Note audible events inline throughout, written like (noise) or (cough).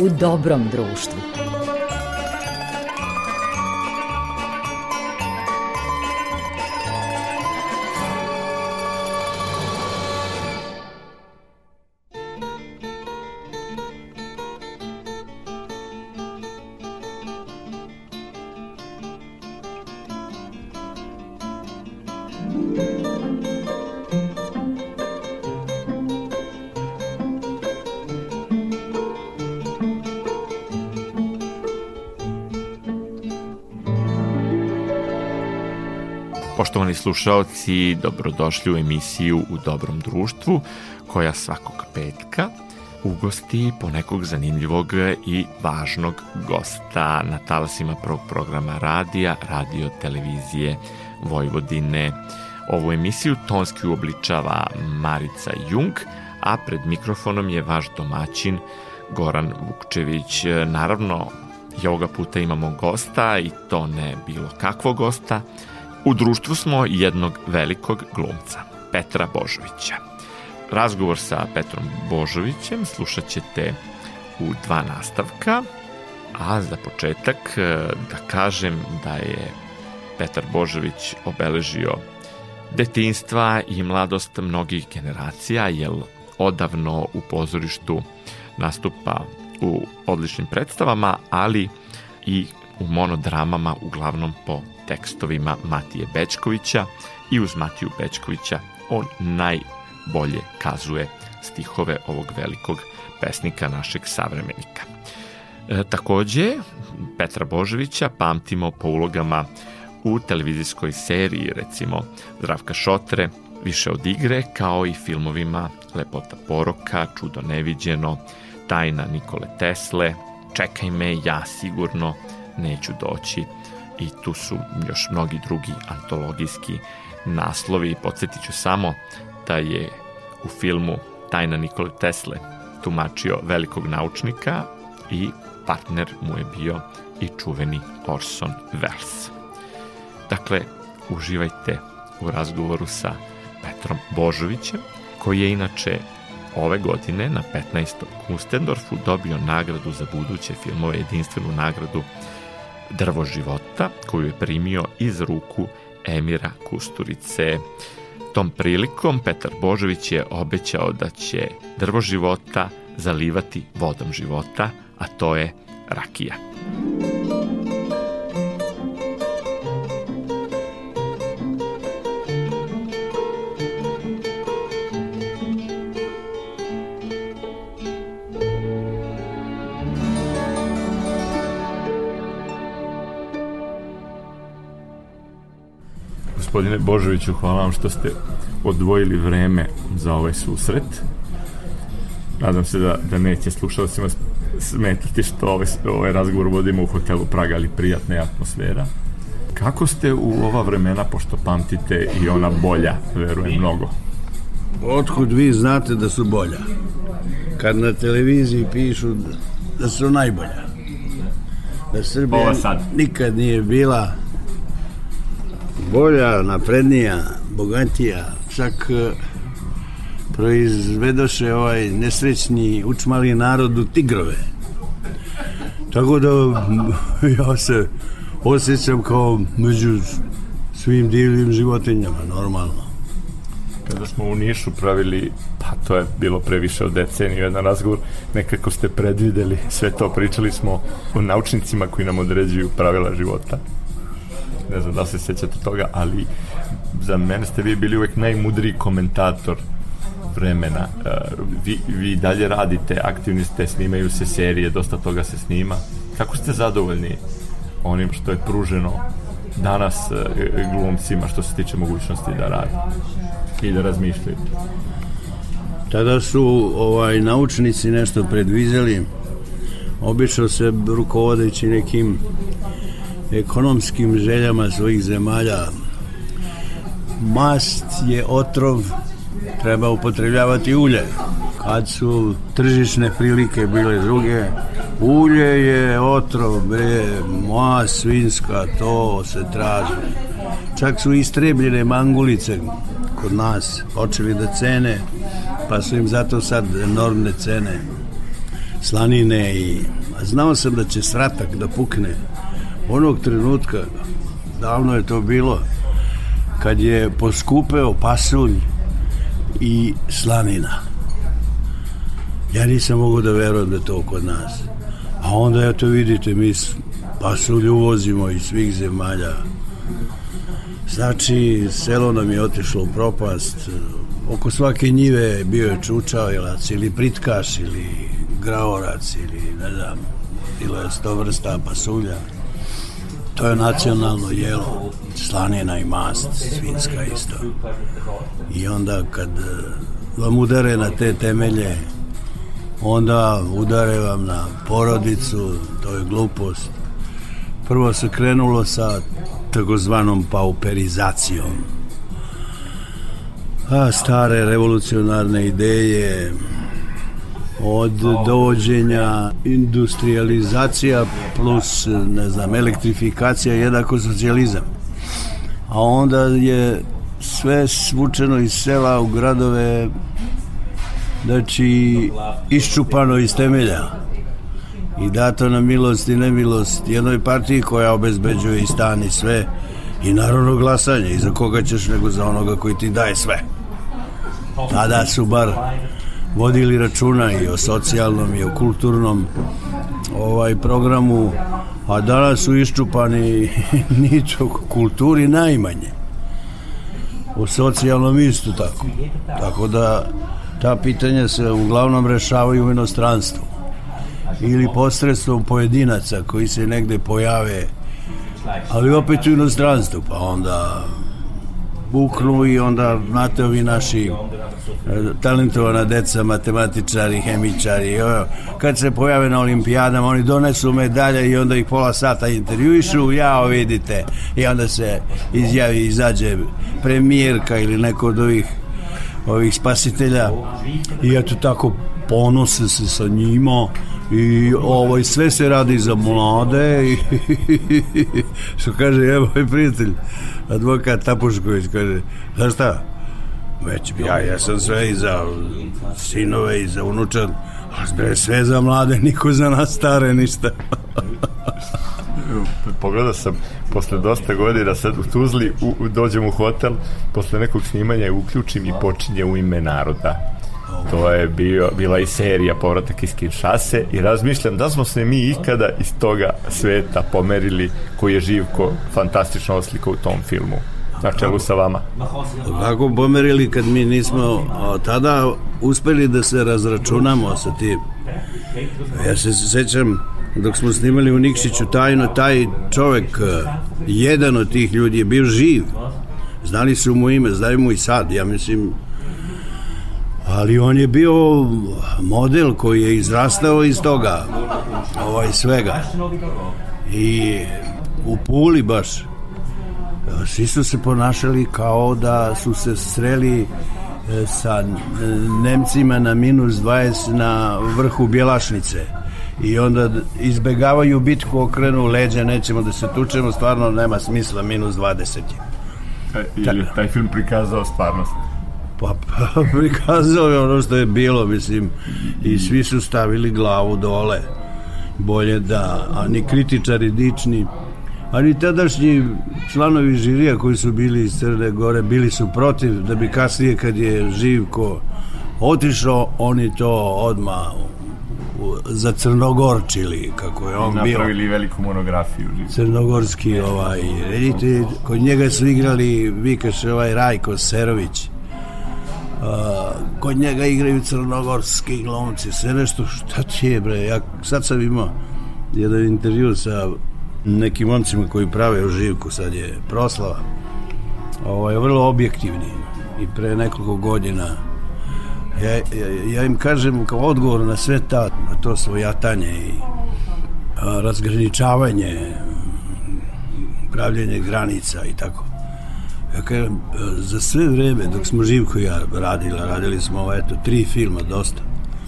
u dobrom društvu. Poštovani slušaoci, dobrodošli u emisiju U dobrom društvu, koja svakog petka ugosti ponekog zanimljivog i važnog gosta na talasima prvog programa radija, radio, televizije Vojvodine. Ovu emisiju tonski uobličava Marica Jung, a pred mikrofonom je vaš domaćin Goran Vukčević. Naravno, i ovoga puta imamo gosta i to ne bilo kakvog gosta, U društvu smo jednog velikog glumca, Petra Božovića. Razgovor sa Petrom Božovićem slušat ćete u dva nastavka, a za početak e, da kažem da je Petar Božović obeležio detinstva i mladost mnogih generacija, jer odavno u pozorištu nastupa u odličnim predstavama, ali i u monodramama uglavnom po tekstovima Matije Bečkovića i uz Matiju Bečkovića on najbolje kazuje stihove ovog velikog pesnika našeg savremenika. E, takođe, Petra Božovića pamtimo po ulogama u televizijskoj seriji, recimo Zdravka Šotre, Više od igre, kao i filmovima Lepota poroka, Čudo neviđeno, Tajna Nikole Tesle, Čekaj me, ja sigurno neću doći, i tu su još mnogi drugi antologijski naslovi. Podsjetit ću samo da je u filmu Tajna Nikole Tesle tumačio velikog naučnika i partner mu je bio i čuveni Orson Welles. Dakle, uživajte u razgovoru sa Petrom Božovićem, koji je inače ove godine na 15. Kustendorfu dobio nagradu za buduće filmove, jedinstvenu nagradu drvo života koju je primio iz ruku Emira Kusturice. Tom prilikom Petar Božović je obećao da će drvo života zalivati vodom života, a to je rakija. Gospodine Božoviću, hvala vam što ste odvojili vreme za ovaj susret. Nadam se da, da neće slušalcima smetati što ovaj, ovaj razgovor vodimo u hotelu Praga, ali prijatna je atmosfera. Kako ste u ova vremena, pošto pamtite i ona bolja, verujem mnogo? Otkud vi znate da su bolja? Kad na televiziji pišu da su najbolja. Da Srbija nikad nije bila bolja, naprednija, bogatija, čak e, proizvedoše ovaj nesrećni učmali u tigrove. Tako da (laughs) ja se osjećam kao među svim divljim životinjama, normalno. Kada smo u Nišu pravili, pa to je bilo previše od deceniju, jedan razgovor, nekako ste predvideli sve to, pričali smo o naučnicima koji nam određuju pravila života ne znam da se sećate toga, ali za mene ste vi bili uvek najmudriji komentator vremena. Uh, vi, vi dalje radite, aktivni ste, snimaju se serije, dosta toga se snima. Kako ste zadovoljni onim što je pruženo danas uh, glumcima što se tiče mogućnosti da radi i da razmišljaju? Tada su ovaj naučnici nešto predvizeli, obično se rukovodeći nekim ekonomskim željama svojih zemalja. Mast je otrov, treba upotrebljavati ulje. Kad su tržišne prilike bile druge, ulje je otrov, bre, moja svinska, to se traži. Čak su istrebljene mangulice kod nas, počeli da cene, pa su im zato sad enormne cene. slanine i znao sam da će sratak da pukne onog trenutka davno je to bilo kad je poskupeo pasulj i slanina. Ja nisam mogu da verujem da to kod nas. A onda ja to vidite mi pasulj uvozimo iz svih zemalja. Znači selo nam je otišlo u propast. Oko svake njive bio je čučavelac ili pritkaš ili graorac ili ne znam bilo je sto vrsta pasulja to je nacionalno jelo. Slanina i mast svinska isto. I onda kad eh, vam udare na te temelje onda udare vam na porodicu to je glupost. Prvo se krenulo sa takozvanom pauperizacijom. A stare revolucionarne ideje od dovođenja industrializacija plus, ne znam, elektrifikacija jednako socijalizam. A onda je sve svučeno iz sela u gradove znači iščupano iz temelja i dato na milost i nemilost jednoj partiji koja obezbeđuje i stan i sve i naravno glasanje i za koga ćeš nego za onoga koji ti daje sve tada su bar vodili računa i o socijalnom i o kulturnom ovaj programu a danas su iščupani (laughs) ničo kulturi najmanje. O socijalnom isto tako. Tako da ta pitanja se uglavnom rešavaju u inostranstvu ili posredstvom pojedinaca koji se negde pojave ali opet u inostranstvu pa onda buknu i onda znate ovi naši talentovana deca, matematičari, hemičari, kad se pojave na olimpijadama, oni donesu medalje i onda ih pola sata intervjuišu, jao vidite, i onda se izjavi, izađe premijerka ili neko od ovih ovih spasitelja. I eto tako ponose se sa njima i ovo sve se radi za mlade i (laughs) što kaže evo moj prijatelj advokat Tapušković kaže znaš šta? Već ja, ja sam sve i za sinove i za unučan a sve za mlade, niko za nas stare ništa. Pogledao sam posle dosta godina sad u Tuzli u, dođem u hotel posle nekog snimanja uključim i počinje u ime naroda to je bio, bila i serija povratak iz Kinshase i razmišljam da smo se mi ikada iz toga sveta pomerili koji je Živko fantastično oslika u tom filmu na čelu sa vama. Kako pomerili kad mi nismo tada uspeli da se razračunamo sa tim. Ja se sećam dok smo snimali u Nikšiću tajno, taj čovek, jedan od tih ljudi je bio živ. Znali su mu ime, znaju mu i sad. Ja mislim, ali on je bio model koji je izrastao iz toga ovaj svega i u Puli baš svi su se ponašali kao da su se sreli e, sa Nemcima na minus 20 na vrhu Bjelašnice i onda izbegavaju bitku, okrenu leđa, nećemo da se tučemo, stvarno nema smisla, minus 20 je. E, ili taj film prikazao stvarnost? Pa, pa prikazao je ono što je bilo, mislim, i svi su stavili glavu dole. Bolje da, a ni kritičari dični, a ni tadašnji članovi žirija koji su bili iz Crne Gore bili su protiv da bi kasnije kad je Živko otišao, oni to odma za Crnogorčili, kako je on bio. Napravili veliku monografiju. Crnogorski, ovaj, vidite, kod njega su igrali, vi kaže, ovaj Rajko Serović, kod njega igraju crnogorski glumci, sve nešto, šta ti je bre, ja sad sam imao jedan intervju sa nekim momcima koji prave živku, sad je proslava, ovaj, vrlo objektivni. I pre nekoliko godina ja, ja, ja im kažem kao odgovor na sve ta, na to svojatanje i razgraničavanje pravljenje granica i tako ja kažem, za sve vreme dok smo Živko i ja radili, radili smo eto, tri filma dosta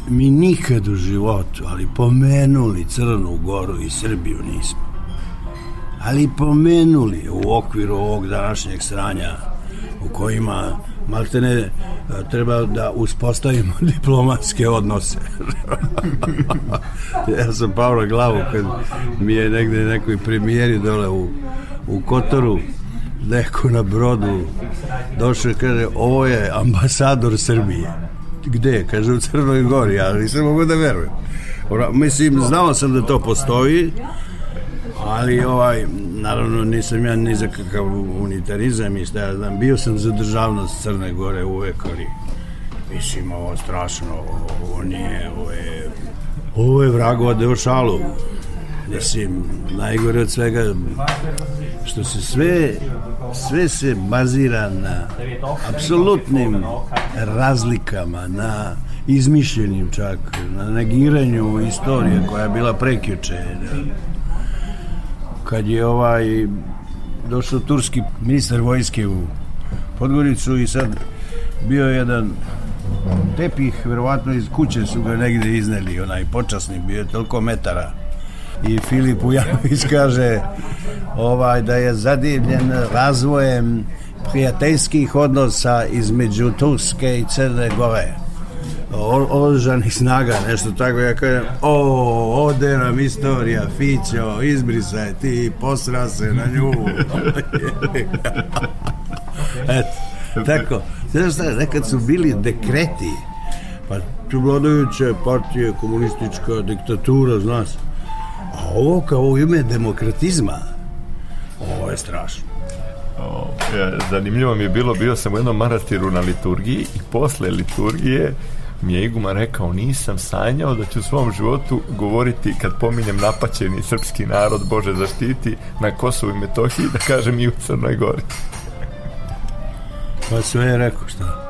mi nikad u životu ali pomenuli Crnu Goru i Srbiju nismo ali pomenuli u okviru ovog današnjeg sranja u kojima maltene treba da uspostavimo (laughs) diplomatske odnose. (laughs) ja sam pao na glavu kad mi je negde nekoj premijeri dole u, u Kotoru neko na brodu došao i kaže ovo je ambasador Srbije. Gde? Kaže u Crnoj Gori, ja nisam mogu da verujem. Mislim, znao sam da to postoji, ali ovaj, naravno nisam ja ni za kakav unitarizam i šta ja znam, bio sam za državnost Crne Gore uvek, ali mislim, ovo strašno, ovo nije, ovo je, ovo je vragova deo šalu. Mislim, najgore od svega, što se sve, sve se bazira na apsolutnim razlikama, na izmišljenim čak, na negiranju istorije koja je bila prekjuče. Kad je ovaj došao turski ministar vojske u Podgoricu i sad bio jedan tepih, verovatno iz kuće su ga negde izneli, onaj počasni, bio je toliko metara. I Filip Ujanović kaže ovaj, da je zadivljen razvojem prijateljskih odnosa između Turske i Crne Gore oružanih snaga, nešto tako, ja kažem, o, ode nam istorija, Fićo, izbrisaj ti, posra se na nju. (laughs) Eto, tako, znaš šta, nekad su bili dekreti, pa vladajuće partije, komunistička diktatura, znaš, a ovo kao u ime demokratizma, ovo je strašno. O, ja, zanimljivo mi je bilo, bio sam u jednom manastiru na liturgiji i posle liturgije mi je Iguma rekao nisam sanjao da ću u svom životu govoriti kad pominjem napaćeni srpski narod Bože zaštiti na Kosovu i Metohiji da kažem i u Crnoj Gori. Pa sve je rekao šta?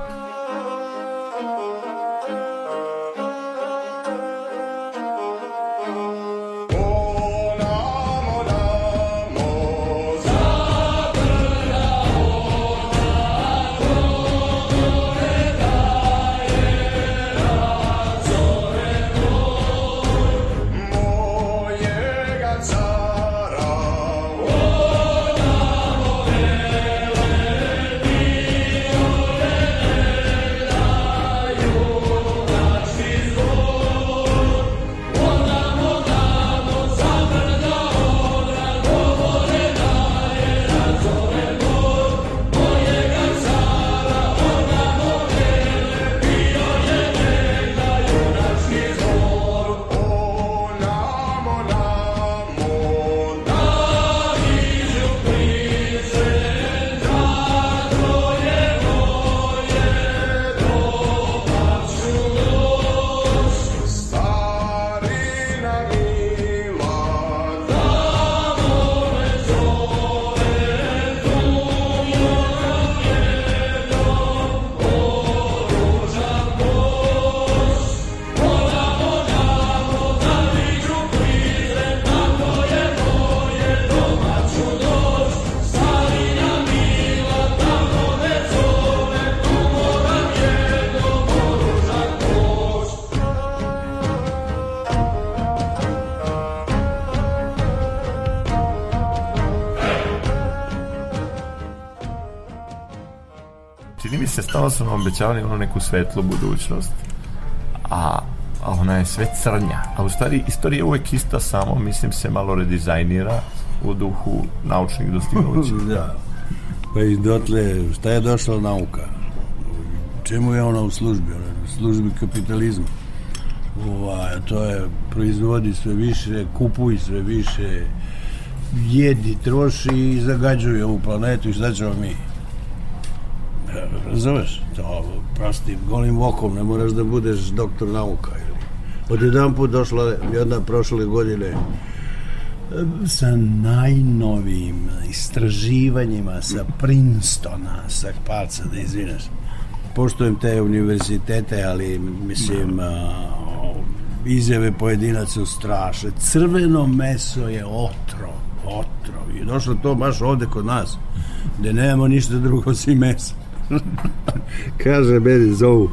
Su nam obećavali ono neku svetlu budućnost, a, a ona je sve crnja. A u stvari, istorija je uvek ista, samo, mislim, se malo redizajnira u duhu naučnih dostignuća. (laughs) da. Pa i dotle, šta je došla nauka? Čemu je ona u službi? Ona u službi kapitalizma. Ova, to je, proizvodi sve više, kupuj sve više, jedi, troši i zagađuje ovu planetu i šta ćemo mi? Razumeš? To, prosti, golim okom, ne moraš da budeš doktor nauka. Ili. Od jedan put došla jedna prošle godine sa najnovijim istraživanjima sa Princetona, sa Parca, da izvinaš. Poštujem te univerzitete, ali mislim a, izjave pojedinaca su strašne. Crveno meso je otrov, otrov. I došlo to baš ovde kod nas, gde nemamo ništa drugo osim mesa. (laughs) Kaže, meni zovu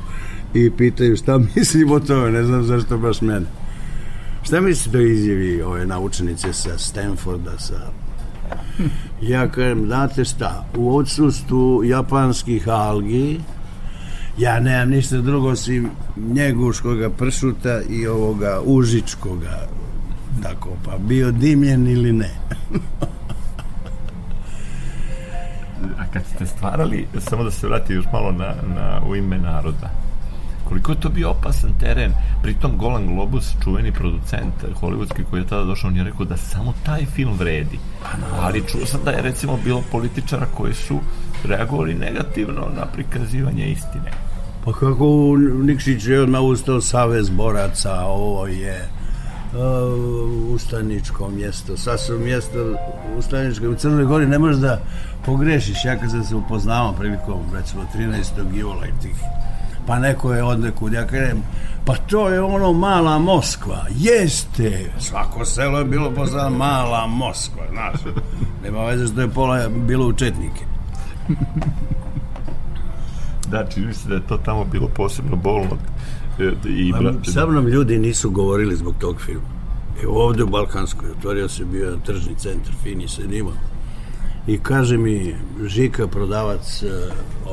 i pitaju šta mislim o tome, ne znam zašto baš mene. Šta mislite o izjavi ove naučnice sa Stanforda, sa Ja kažem, znate šta, u odsustvu japanskih algi, ja nemam ništa drugo osim njeguškoga pršuta i ovoga užičkoga, tako, pa bio dimljen ili ne. (laughs) Kad ste stvarali, samo da se vrati još malo na, na u ime naroda, koliko je to bio opasan teren, pritom Golan Globus, čuveni producent hollywoodski koji je tada došao, on je rekao da samo taj film vredi. Ali čuo sam da je recimo bilo političara koji su reagovali negativno na prikazivanje istine. Pa kako Nikšić je odmah ustao savez boraca, ovo je uh, ustaničko mjesto, sasvim mjesto ustaničko. U Crnoj Gori ne možeš da pogrešiš. Ja kad sam se upoznao prilikom, recimo, 13. jula i tih pa neko je odnekud, ja kažem, pa to je ono mala Moskva, jeste, svako selo je bilo poznano mala Moskva, znaš, nema veze što je pola bilo u Četnike. Da, čini se da je to tamo bilo posebno bolno. E, I, pa, sa mnom ljudi nisu govorili zbog tog filma. Evo ovde u Balkanskoj, otvorio se bio tržni centar, fini se nima. I kaže mi Žika, prodavac uh,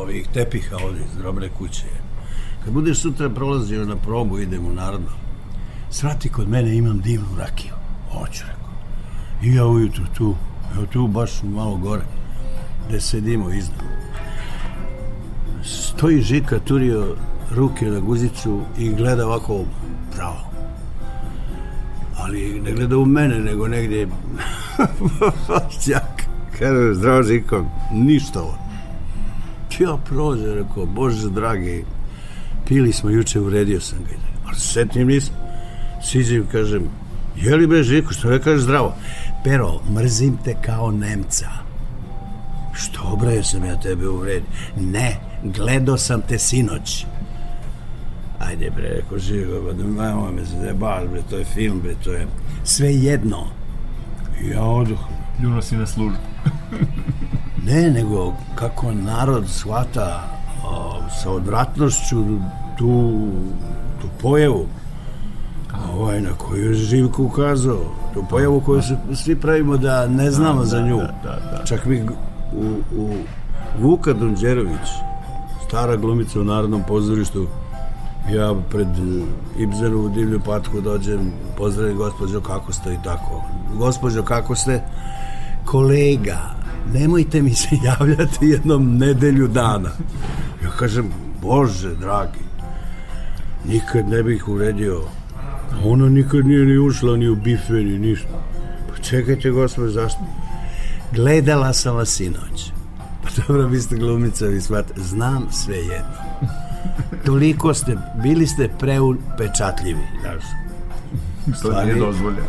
ovih tepiha ovde iz drobne kuće, kad budeš sutra prolazio na probu, idem u narodno, svrati kod mene, imam divnu rakiju. Hoću, rekao. I ja ujutru tu, evo tu baš malo gore, gde sedimo iznad stoji Žika turio ruke na guzicu i gleda ovako pravo. Ali ne gleda u mene, nego negdje (laughs) jak. Kaže, zdravo Žiko, ništa ovo. Ja prođe, rekao, Bože dragi, pili smo juče, uredio sam ga. Ali setim nisam. Siđem, kažem, je li bre Žiko, što ne kaže zdravo? Pero, mrzim te kao Nemca. Što bre, sam ja tebe uvredio? Ne, gledao sam te sinoć. Ajde bre, reko živo, ba, nemoj me zajebaš, bre, to je film, bre, to je sve jedno. I ja oduh. Ljuno si na službu. (laughs) ne, nego kako narod shvata o, sa odvratnošću tu, tu pojavu ovaj, na koju je Živko ukazao tu pojavu koju se svi pravimo da ne znamo da, za nju da, da, da. čak mi u, u Vuka Donđerović stara glumica u Narodnom pozorištu ja pred Ibzeru u divlju patku dođem pozdravim gospođo kako ste i tako. Gospođo kako ste? Kolega nemojte mi se (laughs) javljati jednom nedelju dana. Ja kažem bože dragi nikad ne bih uredio ona nikad nije ni ušla ni u bife ni ništa. Pa čekajte gospođo zašto? Gledala sam vas sinoć. Dobro, vi ste glumica, vi smat, znam sve jedno. Toliko ste, bili ste preupečatljivi, znaš. To nije dozvoljeno.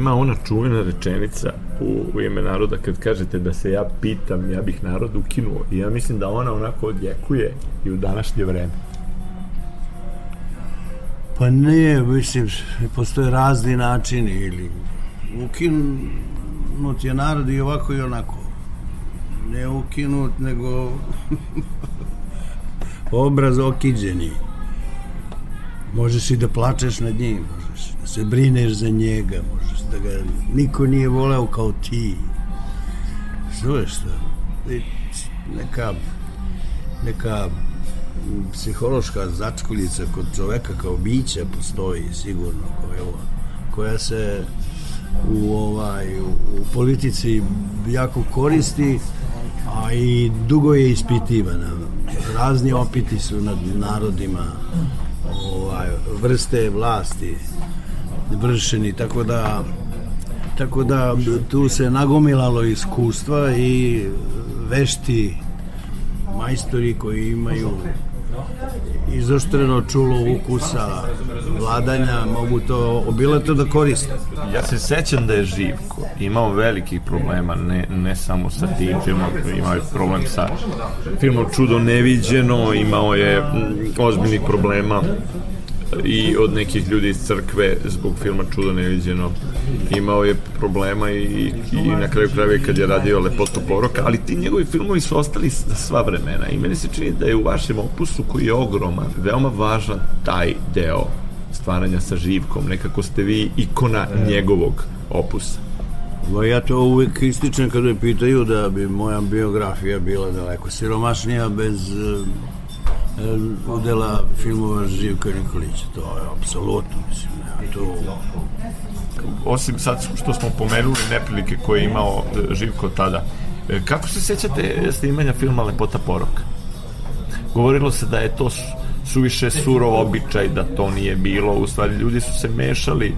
Ima ona čuvena rečenica u, u ime naroda kad kažete da se ja pitam, ja bih narod ukinuo. I ja mislim da ona onako odjekuje i u današnje vreme. Pa ne, mislim, postoje razni načini ili ukinut je narod i ovako i onako. Ne ukinut, nego (laughs) obraz okiđeni. Možeš i da plačeš nad njim, možeš da se brineš za njega, možeš da ga niko nije voleo kao ti. Čuješ što? Neka, neka psihološka začkoljica kod čoveka kao bića postoji sigurno koja, koja se u ovaj u politici jako koristi a i dugo je ispitivana razni opiti su nad narodima ovaj, vrste vlasti vršeni tako da tako da tu se nagomilalo iskustva i vešti majstori koji imaju izoštreno čulo ukusa vladanja mogu to obilato da koriste. Ja se sećam da je Živko imao velikih problema, ne, ne samo sa tim filmom, imao je problem sa filmom Čudo neviđeno, imao je ozbiljnih problema i od nekih ljudi iz crkve zbog filma Čudo neviđeno imao je problema i, i na kraju krajeva kad je radio Lepoto poroka, ali ti njegovi filmovi su ostali za sva vremena i meni se čini da je u vašem opusu koji je ogroman, veoma važan taj deo stvaranja sa živkom, nekako ste vi ikona njegovog opusa. Ma ja to uvek ističem kada me pitaju da bi moja biografija bila daleko siromašnija bez uh, udela filmova Živka Nikolića. To je apsolutno, mislim, ja to... Osim sad što smo pomenuli neprilike koje je imao e, Živko tada, e, kako se sećate snimanja filma Lepota poroka? Govorilo se da je to suviše surov običaj, da to nije bilo. U stvari, ljudi su se mešali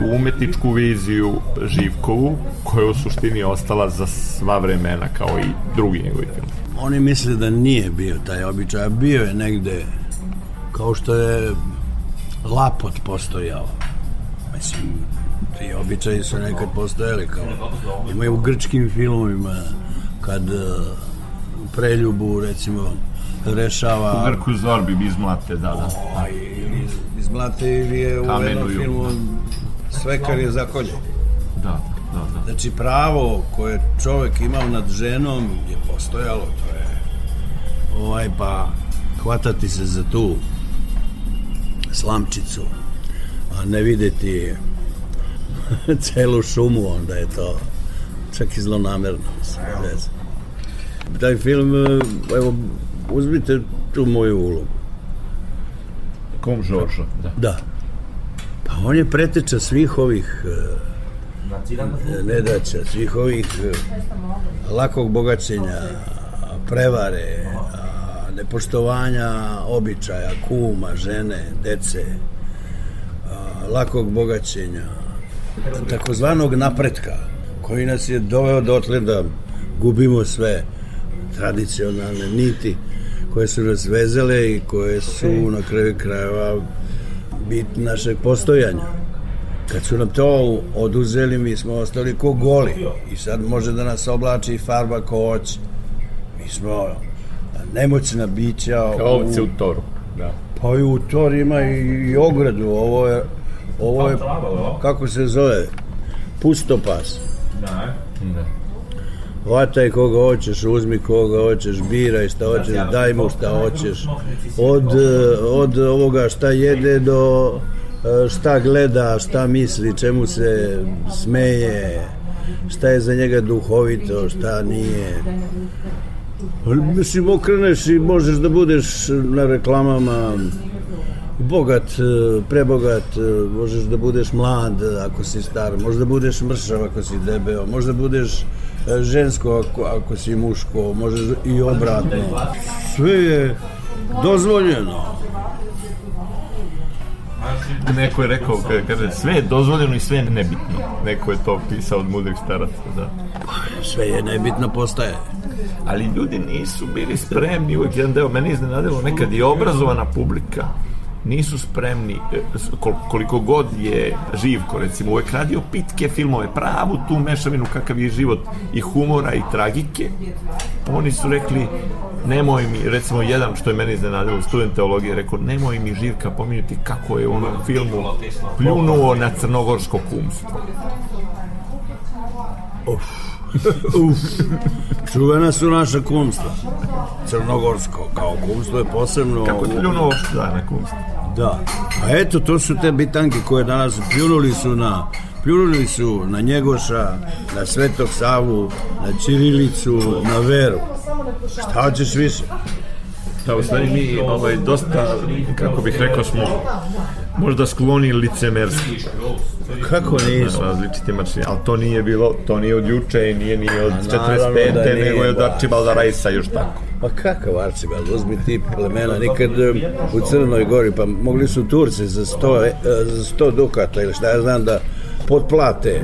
u umetničku viziju Živkovu, koja je u suštini ostala za sva vremena, kao i drugi njegovi film. Oni misle da nije bio taj običaj, a bio je negde kao što je Lapot postojao. Mislim, ti običaji su nekad postojali kao imaju u grčkim filmovima kad uh, u preljubu recimo rešava U Grku Zorbi izmlate, da, da. a, ili iz, izmlate ili je u jednom filmu svekar je zakolje. Da, da, da. Znači pravo koje čovek imao nad ženom je postojalo, to je ovaj pa hvatati se za tu slamčicu, a ne videti (laughs) celu šumu, onda je to čak i zlonamerno. Taj film, eh, evo, uzmite tu moju ulogu. Kom Žorža, da. Da. Pa on je preteča svih ovih e, nedaća, svih ovih e, lakog bogaćenja, prevare, nepoštovanja običaja, kuma, žene, dece, lakog bogaćenja, takozvanog napretka, koji nas je doveo dotle da gubimo sve tradicionalne niti koje su nas vezale i koje su na kraju krajeva bit našeg postojanja. Kad su nam to oduzeli, mi smo ostali ko goli i sad može da nas oblači farba ko hoće. Mi smo nemoćna bića. Kao ovce u toru. Da. Pa i u Tor ima i, i ogradu. Ovo je, ovo je, kako se zove, pustopas. Da. Hvataj koga hoćeš, uzmi koga hoćeš, biraj šta hoćeš, daj mu šta hoćeš. Od, od ovoga šta jede do eh, šta gleda, šta misli, čemu se smeje, šta je za njega duhovito, šta nije. Mislim, okreneš i možeš da budeš na reklamama bogat, eh, prebogat, možeš da budeš mlad ako si star, možeš da budeš mršav ako si debeo, možeš da budeš žensko ako, ako si muško, može i obratno. Sve je dozvoljeno. Neko je rekao, ka- kaže, sve je dozvoljeno i sve je nebitno. Neko je to pisao od mudrih staraca, da. Sve je nebitno postaje. Ali ljudi nisu bili spremni, uvek jedan deo, mene iznenadilo nekad i obrazovana publika nisu spremni, e, koliko god je Živko, recimo, uvek radio pitke filmove, pravu tu mešavinu kakav je život i humora i tragike, oni su rekli, nemoj mi, recimo jedan što je meni iznenadilo, student teologije, rekao, nemoj mi Živka pominjati kako je u filmu pljunuo na crnogorsko kumstvo. (laughs) Uf, čuvena su naša kumstva. Crnogorsko, kao kumstvo je posebno... Kako je pljunuo, da, na kumstvo. Da. A eto, to su te bitanke koje danas pljunuli su na Pljunuli su na Njegoša, na Svetog Savu, na Ćirilicu, na Veru. Šta hoćeš više? Da, u stvari mi ovaj, dosta, kako bih rekao, smo možda skloni licemerski. Kako nisu? Različiti maršini, ali to nije bilo, to nije od juče i nije ni od A naravno 45. da nego je od ba. Arčibalda Rajsa još tako. Pa kakav Arčibald, uzmi ti plemena, nikad em, u Crnoj Gori, pa mogli su Turci za 100, e, za 100 dukata ili šta ja znam da potplate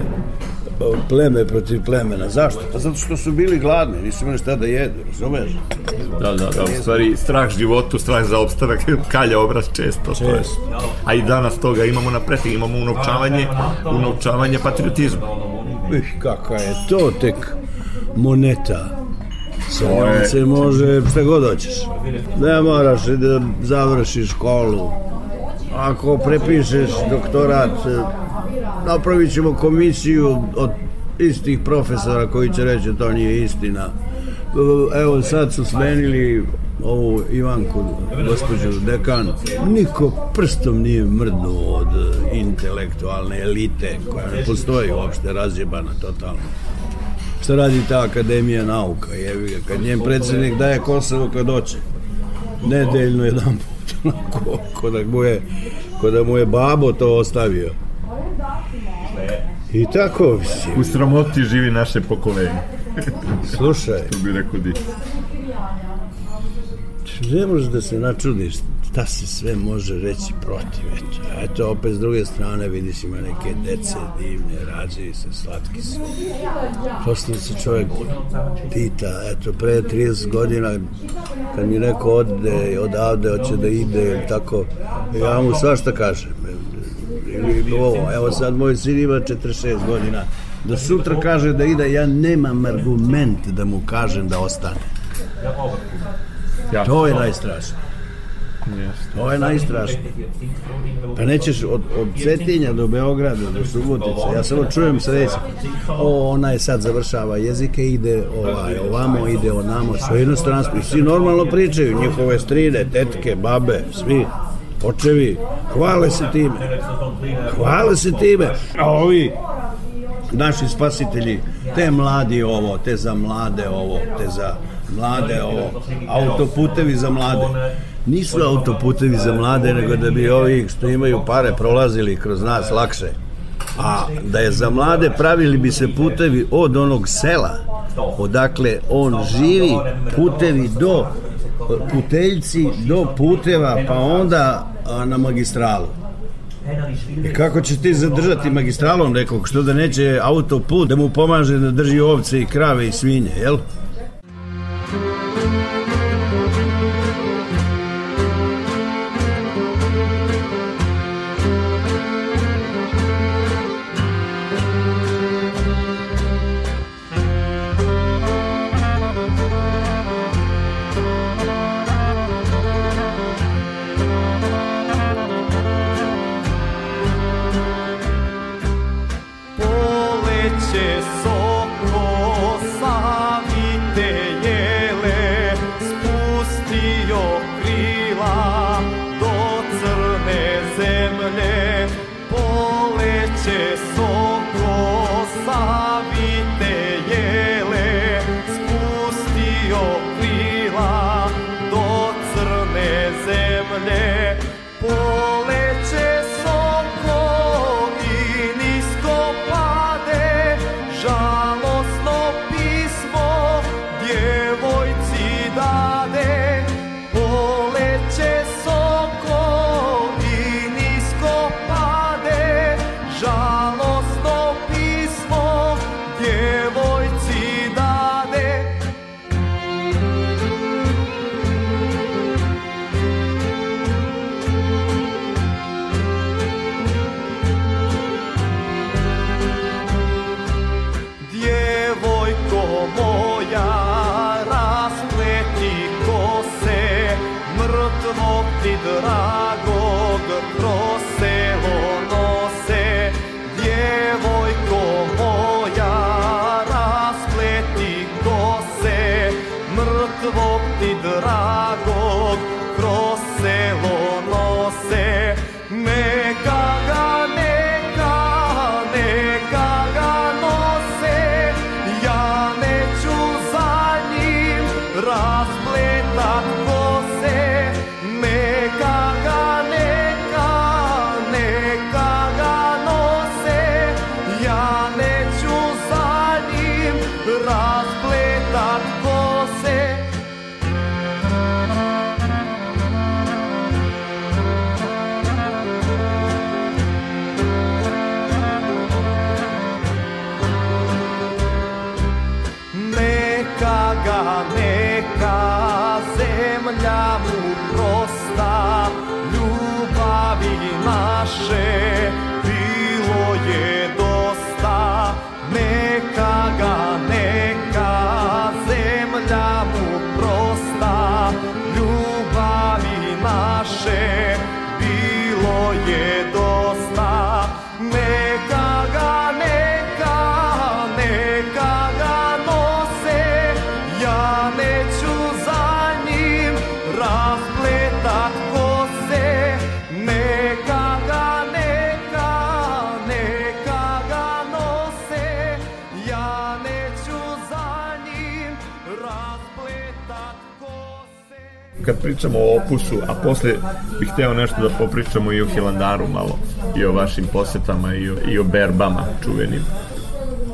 pleme protiv plemena. Zašto? Pa zato što su bili gladni, nisu imali šta da jedu, razumeš? Da, da, da, u stvari strah životu, strah za opstanak, (laughs) kalja obraz često. to je. Često. A i danas toga imamo na pretek, imamo unovčavanje, unovčavanje patriotizma. Ih, kakva je to tek moneta. Sa njom se može šta god hoćeš. Ne moraš da završiš školu. Ako prepišeš doktorat, napravit ćemo komisiju od istih profesora koji će reći da to nije istina. Evo sad su smenili ovu Ivanku, gospođu dekan. Niko prstom nije mrdnuo od intelektualne elite koja ne postoji uopšte razjebana totalno. Šta radi ta akademija nauka? Jevi kad njen predsjednik daje Kosovo kad hoće. Nedeljno jedan put, (laughs) ko da mu je, ko da mu je babo to ostavio. I tako, mislim, U sramoti živi naše pokolenje, slušaj, (laughs) to bi rekao di. ne možeš da se načudiš šta se sve može reći protiv, eto. A Eto, opet s druge strane vidiš ima neke dece divne, rađaju se, slatki su. Prosto se čovjek pita, eto, pre 30 godina, kad mi neko ode odavde, hoće da ide, tako, ja mu svašta kažem. Ili ovo, evo sad moj sin ima 46 godina, da sutra kaže da ide, ja nemam argument da mu kažem da ostane. To je najstrašnije. To je najstrašnije. Pa nećeš od, od Cetinja do Beograda, do Subotice, ja samo čujem sledeće. O, ona je sad završava jezike, ide ovaj, ovamo, ide onamo, sve inostranstvo. I svi normalno pričaju, njihove strine, tetke, babe, svi, očevi, hvale se time. Hvale se time. A ovi, naši spasitelji, te mladi ovo, te za mlade ovo, te za mlade ovo, autoputevi za mlade. Nisu autoputevi za mlade, nego da bi ovi što imaju pare prolazili kroz nas lakše. A da je za mlade pravili bi se putevi od onog sela, odakle on živi, putevi do puteljci do puteva, pa onda na magistralu. I kako će ti zadržati magistralom nekog, što da neće autoput da mu pomaže da drži ovce i krave i svinje, jel? Kad pričamo o opusu, a posle bih hteo nešto da popričamo i o Hilandaru malo, i o vašim posetama i o, i o berbama čuvenim.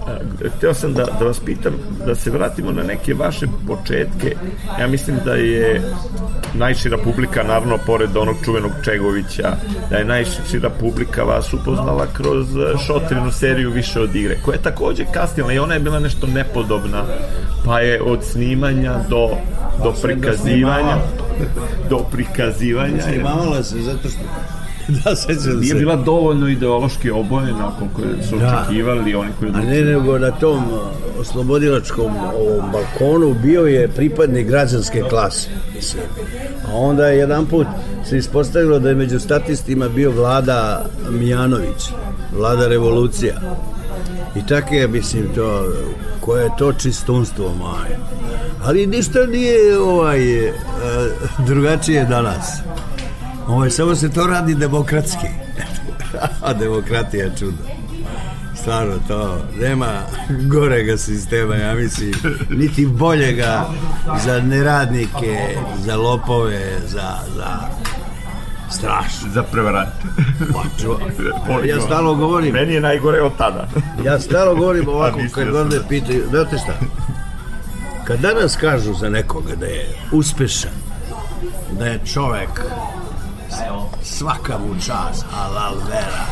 A, Hteo sam da, da vas pitam, da se vratimo na neke vaše početke. Ja mislim da je najšira publika, naravno, pored onog čuvenog Čegovića, da je najšira publika vas upoznala kroz e, Šotrinu seriju Više od igre, koja je takođe kasnila i ona je bila nešto nepodobna, pa je od snimanja do, do prikazivanja (laughs) do prikazivanja je Snimavala se zato što (laughs) da sećam nije se. bila dovoljno ideološki obojena koliko su Da. očekivali oni koji A ne nego na tom uh, oslobodilačkom ovom balkonu bio je pripadnik građanske klase. Mislim. A onda je jedan put se ispostavilo da je među statistima bio vlada Mijanović, vlada revolucija. I tako je, mislim, to, koje je to čistunstvo, maj. Ali ništa nije ovaj, e, drugačije danas. Ovaj, samo se to radi demokratski. (laughs) A demokratija je čudo. Stvarno to, nema gorega sistema, ja mislim, niti boljega za neradnike, za lopove, za, za strašno. za prevarante Pa, (laughs) ja stalo govorim, meni je najgore od tada ja stalo govorim (laughs) ovako, kad da- pitaju, znate šta, kad danas kažu za nekoga da je uspešan, da je čovek svaka mu čast, halal vera,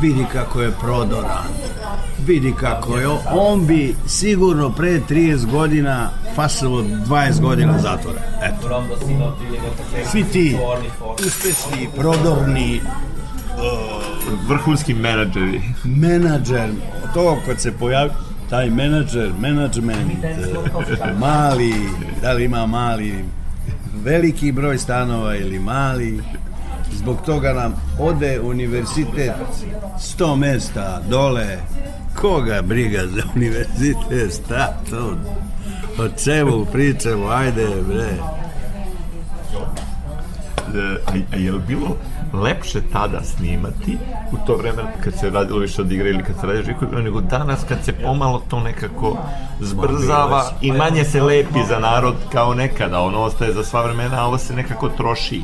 vidi kako je prodoran, vidi kako je, on bi sigurno pre 30 godina fasovo 20 godina zatvora. Eto. Svi ti uspešni, prodorni, vrhunski menadžeri menadžer, to kad se pojavi taj menadžer, menadžment, eh, mali, da li ima mali, veliki broj stanova ili mali, zbog toga nam ode univerzitet 100 mesta dole, koga briga za univerzitet, šta to, o čemu pričamo, ajde bre. E, a, a je li bilo lepše tada snimati u to vreme kad se radilo više od igre ili kad se radi živo nego danas kad se pomalo to nekako zbrzava i manje se lepi za narod kao nekada ono ostaje za sva vremena a ovo se nekako troši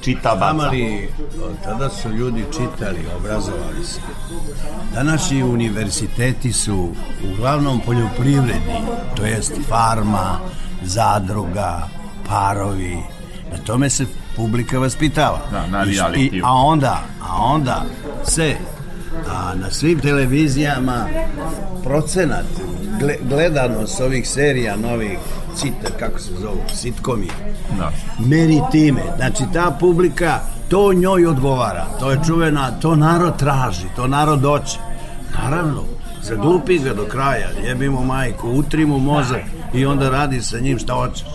čita baca Amali, tada su ljudi čitali, obrazovali se. Današnji univerziteti su uglavnom poljoprivredni, to jest farma, zadruga, parovi. Na tome se publika vaspitava. Da, na I- A onda, a onda se a, na svim televizijama procenat gle, gledanost ovih serija novih cita, kako se zovu, sitkomi, da. meri time. Znači, ta publika, to njoj odgovara. To je čuvena, to narod traži, to narod hoće. Naravno, zaglupi ga do kraja, jebimo majku, utri mu mozak i onda radi sa njim šta hoćeš.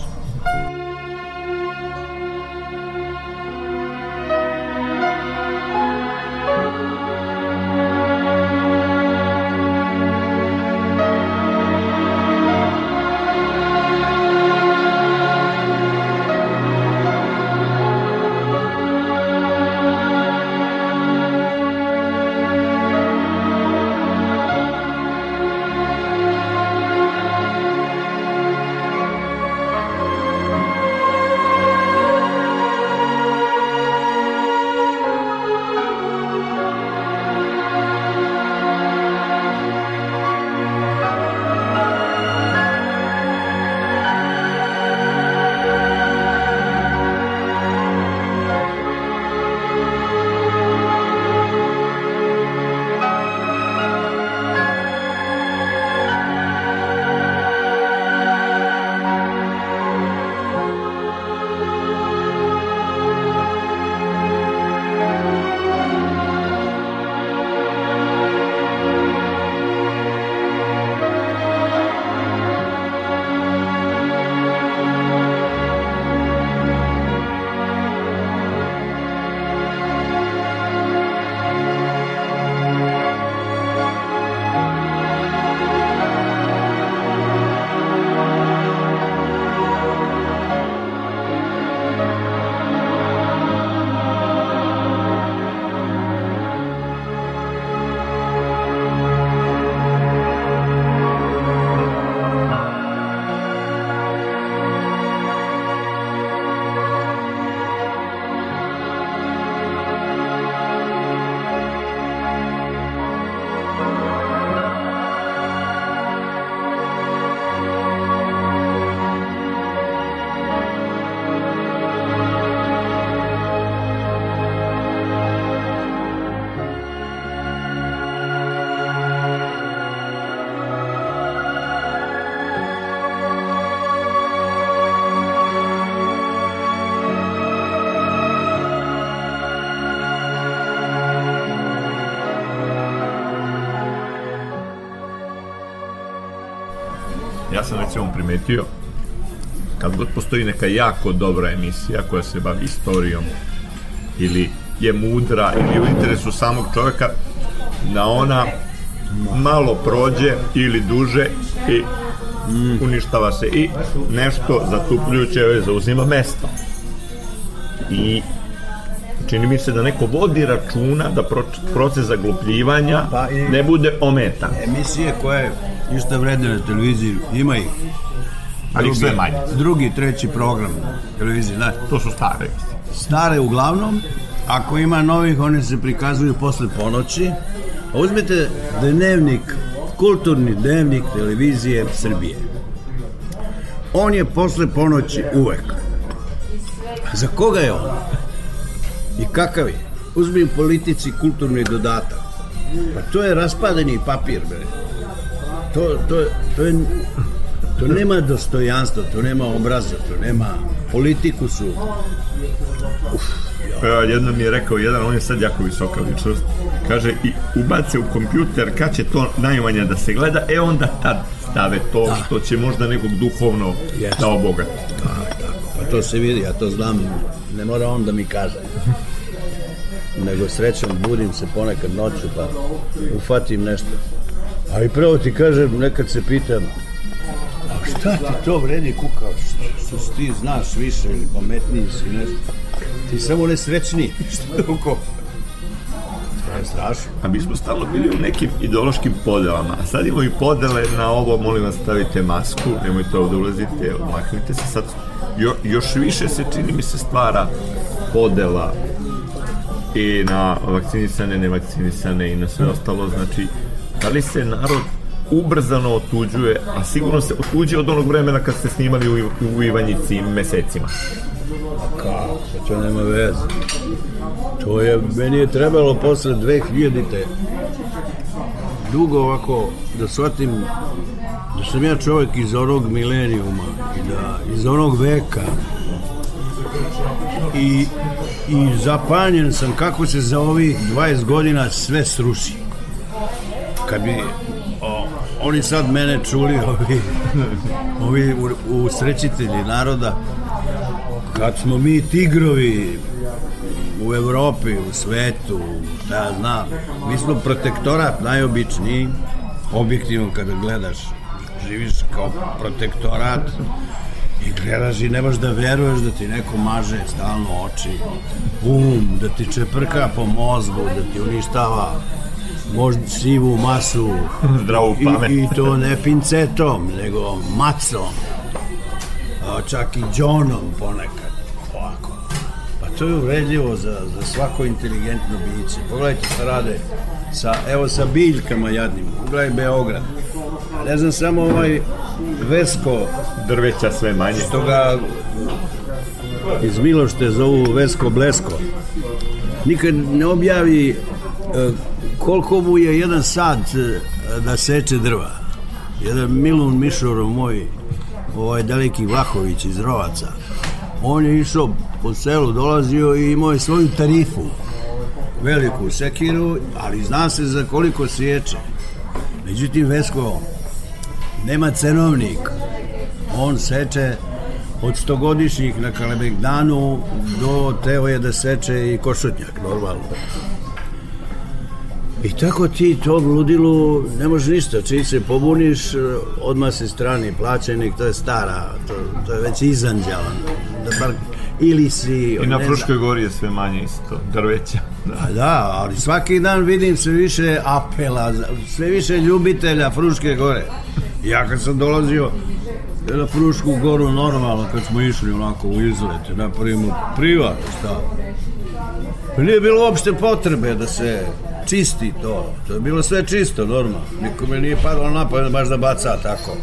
Sam recimo primetio kad god postoji neka jako dobra emisija koja se bavi istorijom ili je mudra ili u interesu samog čovjeka da ona malo prođe ili duže i uništava se. I nešto zatupljujuće joj zauzima mesto. I čini mi se da neko vodi računa da proces zaglupljivanja Pa ne bude ometan. Emisije koje ništa vredne na televiziji, ima ih. ali sve manje Drugi, treći program televizije, znaš. to su stare Stare uglavnom, ako ima novih, one se prikazuju posle ponoći. A uzmite dnevnik, kulturni dnevnik televizije Srbije. On je posle ponoći uvek. Za koga je on? I kakav je? Uzmi u politici kulturni dodatak. Pa to je raspadeni papir, bre. To, to, to je To nema dostojanstva, to nema obraza, to nema politiku su. E, jednom mi je rekao jedan, on je sad jako visoka ličnost, kaže i ubace u kompjuter kad će to najmanje da se gleda, e onda tad stave to što će možda nekog duhovno Jeste. da obogati. Pa to se vidi, ja to znam, ne mora on da mi kaže. Nego srećom budim se ponekad noću pa ufatim nešto. A i pravo ti kažem, nekad se pitam, a šta ti to vredi kuka, što, ti znaš više ili pametniji si nešto. Ti samo nesrećniji, (laughs) što drugo. To je strašno. A mi smo stalno bili u nekim ideološkim podelama, a sad imamo i podele na ovo, molim vas stavite masku, nemojte ovde ulazite, odmaknite se, sad jo, još više se čini mi se stvara podela i na vakcinisane, nevakcinisane i na sve ostalo, znači da li se narod ubrzano otuđuje, a sigurno se otuđuje od onog vremena kad ste snimali u, u Ivanjici mesecima. Kako? To nema veze. To je, meni je trebalo posle 2000-te dugo ovako da shvatim da sam ja čovjek iz onog milenijuma i da iz onog veka i, i zapanjen sam kako se za ovih 20 godina sve sruši. Kad bi o, oni sad mene čuli, (laughs) ovi, ovi u, u srećitelji naroda, kad smo mi tigrovi u Evropi, u svetu, šta ja znam, mi smo protektorat najobičniji, objektivno kada gledaš, živiš kao protektorat i gledaš i nemaš da veruješ da ti neko maže stalno oči, um, da ti čeprka po mozgu, da ti uništava možda sivu masu. Zdravu pamet. i, i to ne pincetom, nego macom. A, čak i džonom ponekad. Ovako. Pa to je uvredljivo za, za svako inteligentno biće. Pogledajte šta rade sa, evo sa biljkama jadnim. Pogledaj Beograd. Ne znam samo ovaj Vesko Drveća sve manje. što ga iz Milošte zovu Vesko Blesko. Nikad ne objavi koliko mu je jedan sat e, da seče drva? Jedan Milun Mišorov moj ovaj daleki Vlahović iz Rovaca. On je išao po selu dolazio i imao je svoju tarifu veliku sekiru ali zna se za koliko sječe međutim Vesko nema cenovnik. On seče od stogodišnjih na Kalebegdanu do teo je da seče i košutnjak normalno i tako ti to ludilu ne može ništa, čiji se pobuniš odmah si strani plaćenik to je stara, to, to je već izanđalan da bar, ili si I na Fruškoj gori je sve manje isto, drveća. Da. Da, ali svaki dan vidim sve više apela, sve više ljubitelja Fruške gore. Ja kad sam dolazio na Frušku goru normalno, kad smo išli onako u izlet, napravimo privat, šta? Pa Nije bilo uopšte potrebe da se čisti to. To je bilo sve čisto, normalno. Nikome nije padalo na pamet baš da baca tako.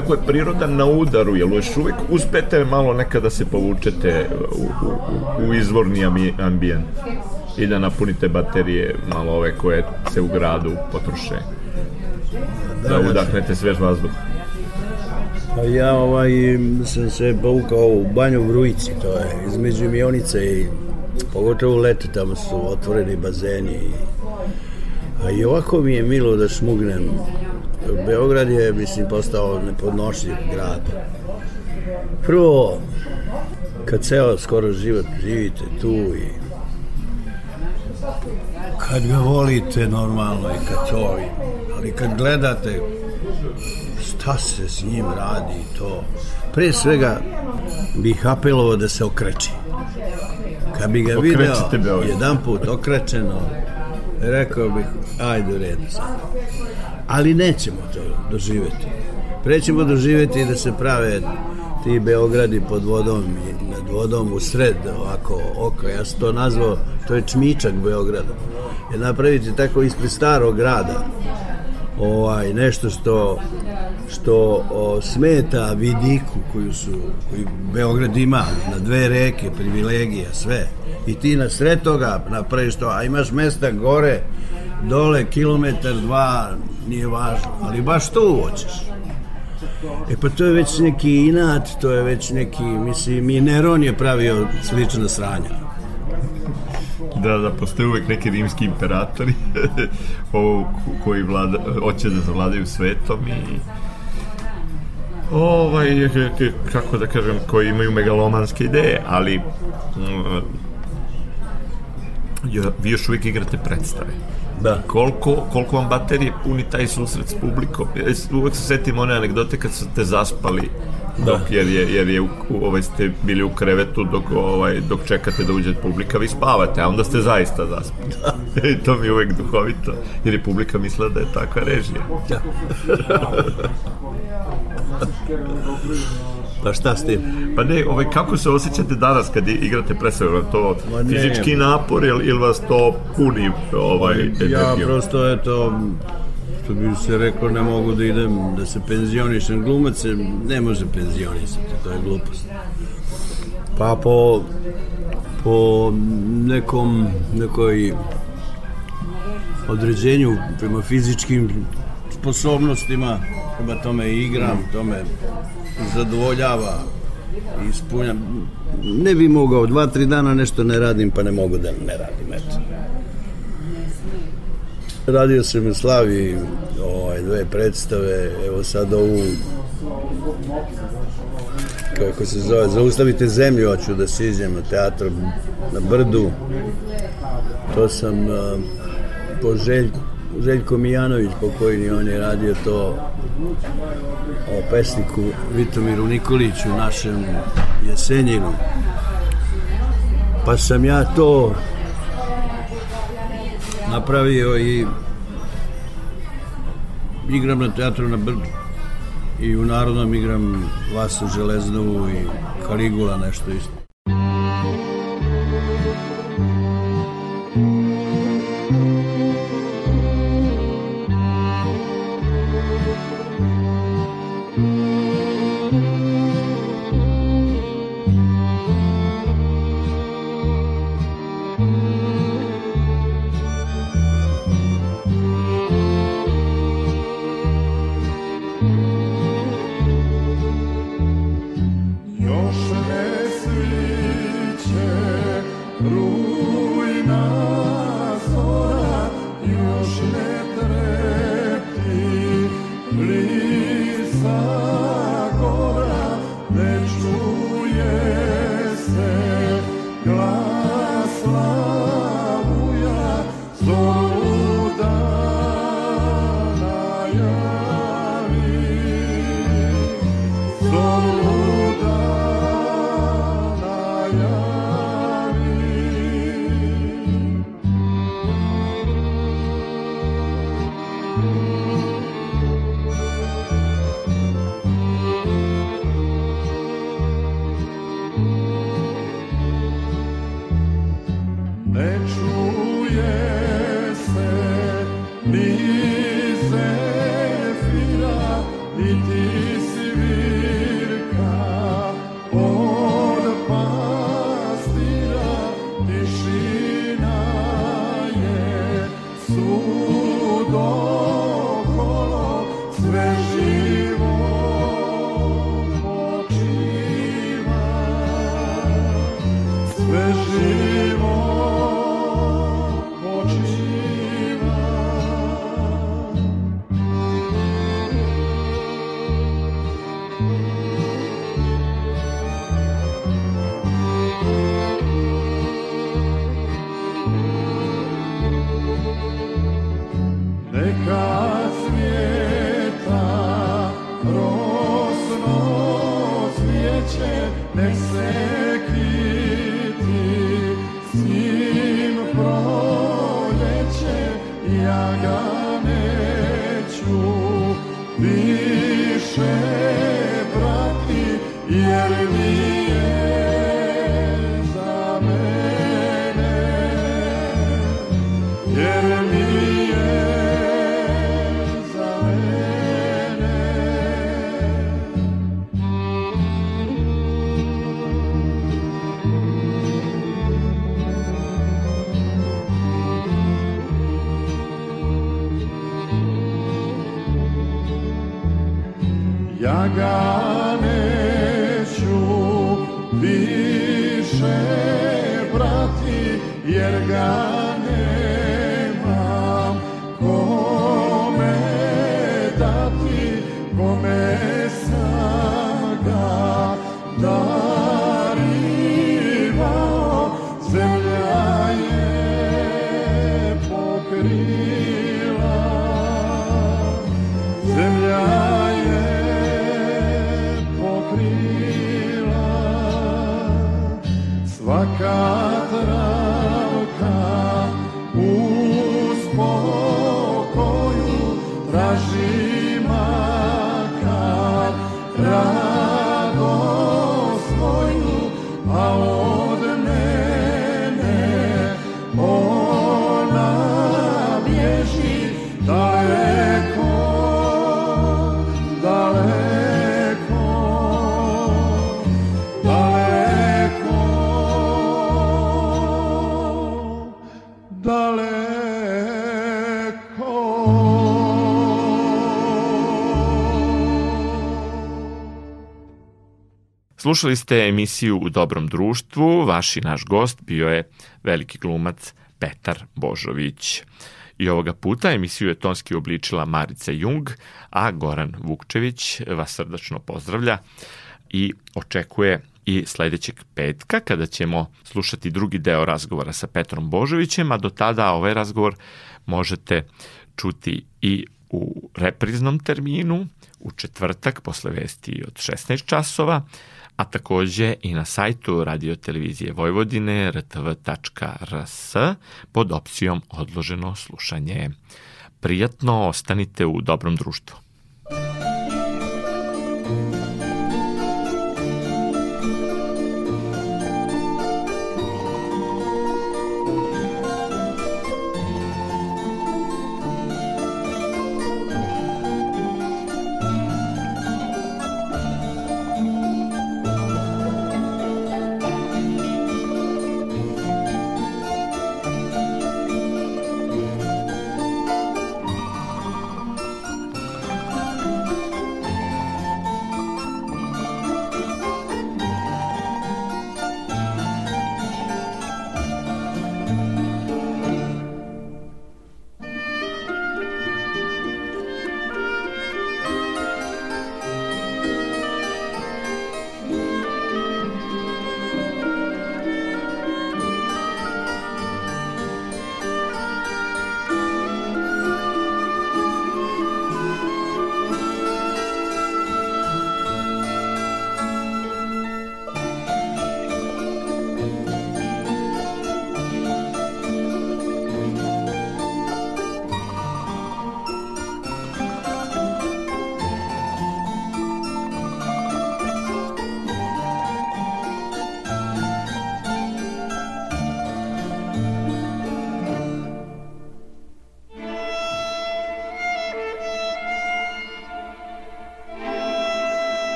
Kako je priroda na udaru, jel još uvijek uspete malo nekada se povučete u, u, u izvorni ambi- ambijent i da napunite baterije malo ove koje se u gradu potroše. Da, udahnete svež vazduh. Pa ja ovaj, sam se povukao u banju u Vrujici, to je između Mionice i pogotovo u leti tamo su otvoreni bazeni. I, a i ovako mi je milo da šmugnem. Beograd je, mislim, postao nepodnošljiv grad. Prvo, kad ceo skoro život živite tu i kad ga volite normalno i kad to, ali kad gledate šta se s njim radi to. Pre svega bih apelovao da se okreći. Kad bi ga video Okrećite Beograd. jedan put okrečeno, rekao bih, ajde u redu sad. Ali nećemo to doživeti. Pre ćemo doživeti da se prave ti Beogradi pod vodom i nad vodom u sred ovako oka. Ja sam to nazvao, to je čmičak Beograda. Je napraviti tako ispred starog grada ovaj nešto što što o, smeta vidiku koju su koji Beograd ima na dve reke, privilegija, sve. I ti na sred toga napraviš to, a imaš mesta gore, dole, kilometar, dva, nije važno, ali baš tu hoćeš. E pa to je već neki inat, to je već neki, mislim, i Neron je pravio slična sranja. Da, da, postoje uvek neki rimski imperatori (laughs) koji vlada, hoće da zavladaju svetom i ovaj, kako da kažem, koji imaju megalomanske ideje, ali mm, jo- vi još uvijek igrate predstave. Da. Koliko, koliko vam baterije puni taj susret s publikom? Uvek se setim one anegdote kad ste zaspali dok, jer je, jer je u, ovaj, ste bili u krevetu dok, ovaj, dok čekate da uđe publika, vi spavate, a onda ste zaista zaspali. (laughs) I to mi je uvek duhovito, jer je publika mislila da je takva režija. (laughs) (laughs) Pa šta s tim? Pa ne, ovaj, kako se osjećate danas kad igrate li To Ma ne. fizički napor ili, ili vas to puni ovaj, Ja energijom? prosto, eto, što bi se rekao, ne mogu da idem, da se penzionišem. Glumac se ne može penzionisati, to je glupost. Pa po, po nekom, nekoj određenju prema fizičkim sposobnostima, prema tome igram, to me zadovoljava i ispunjam. Ne bi mogao, dva, tri dana nešto ne radim, pa ne mogu da ne radim, eto. Radio sam u Slavi ovaj, dve predstave, evo sad ovu kako se zove, zaustavite zemlju, hoću da siđem na teatru na Brdu. To sam uh, po Željku, Željko Mijanović pokojni, on je radio to o pesniku Vitomiru Nikoliću, našem Jesenjinu. Pa sam ja to napravio i igram na teatru na Brdu i u Narodnom igram Vasu Železnovu i Kaligula nešto isto. Ja Slušali ste emisiju U dobrom društvu, vaš i naš gost bio je veliki glumac Petar Božović. I ovoga puta emisiju je tonski obličila Marica Jung, a Goran Vukčević vas srdačno pozdravlja i očekuje i sledećeg petka kada ćemo slušati drugi deo razgovora sa Petrom Božovićem, a do tada ovaj razgovor možete čuti i u repriznom terminu, u četvrtak posle vesti od 16 časova, a takođe i na sajtu Radio Televizije Vojvodine rtv.rs pod opcijom odloženo slušanje. Prijatno ostanite u dobrom društvu.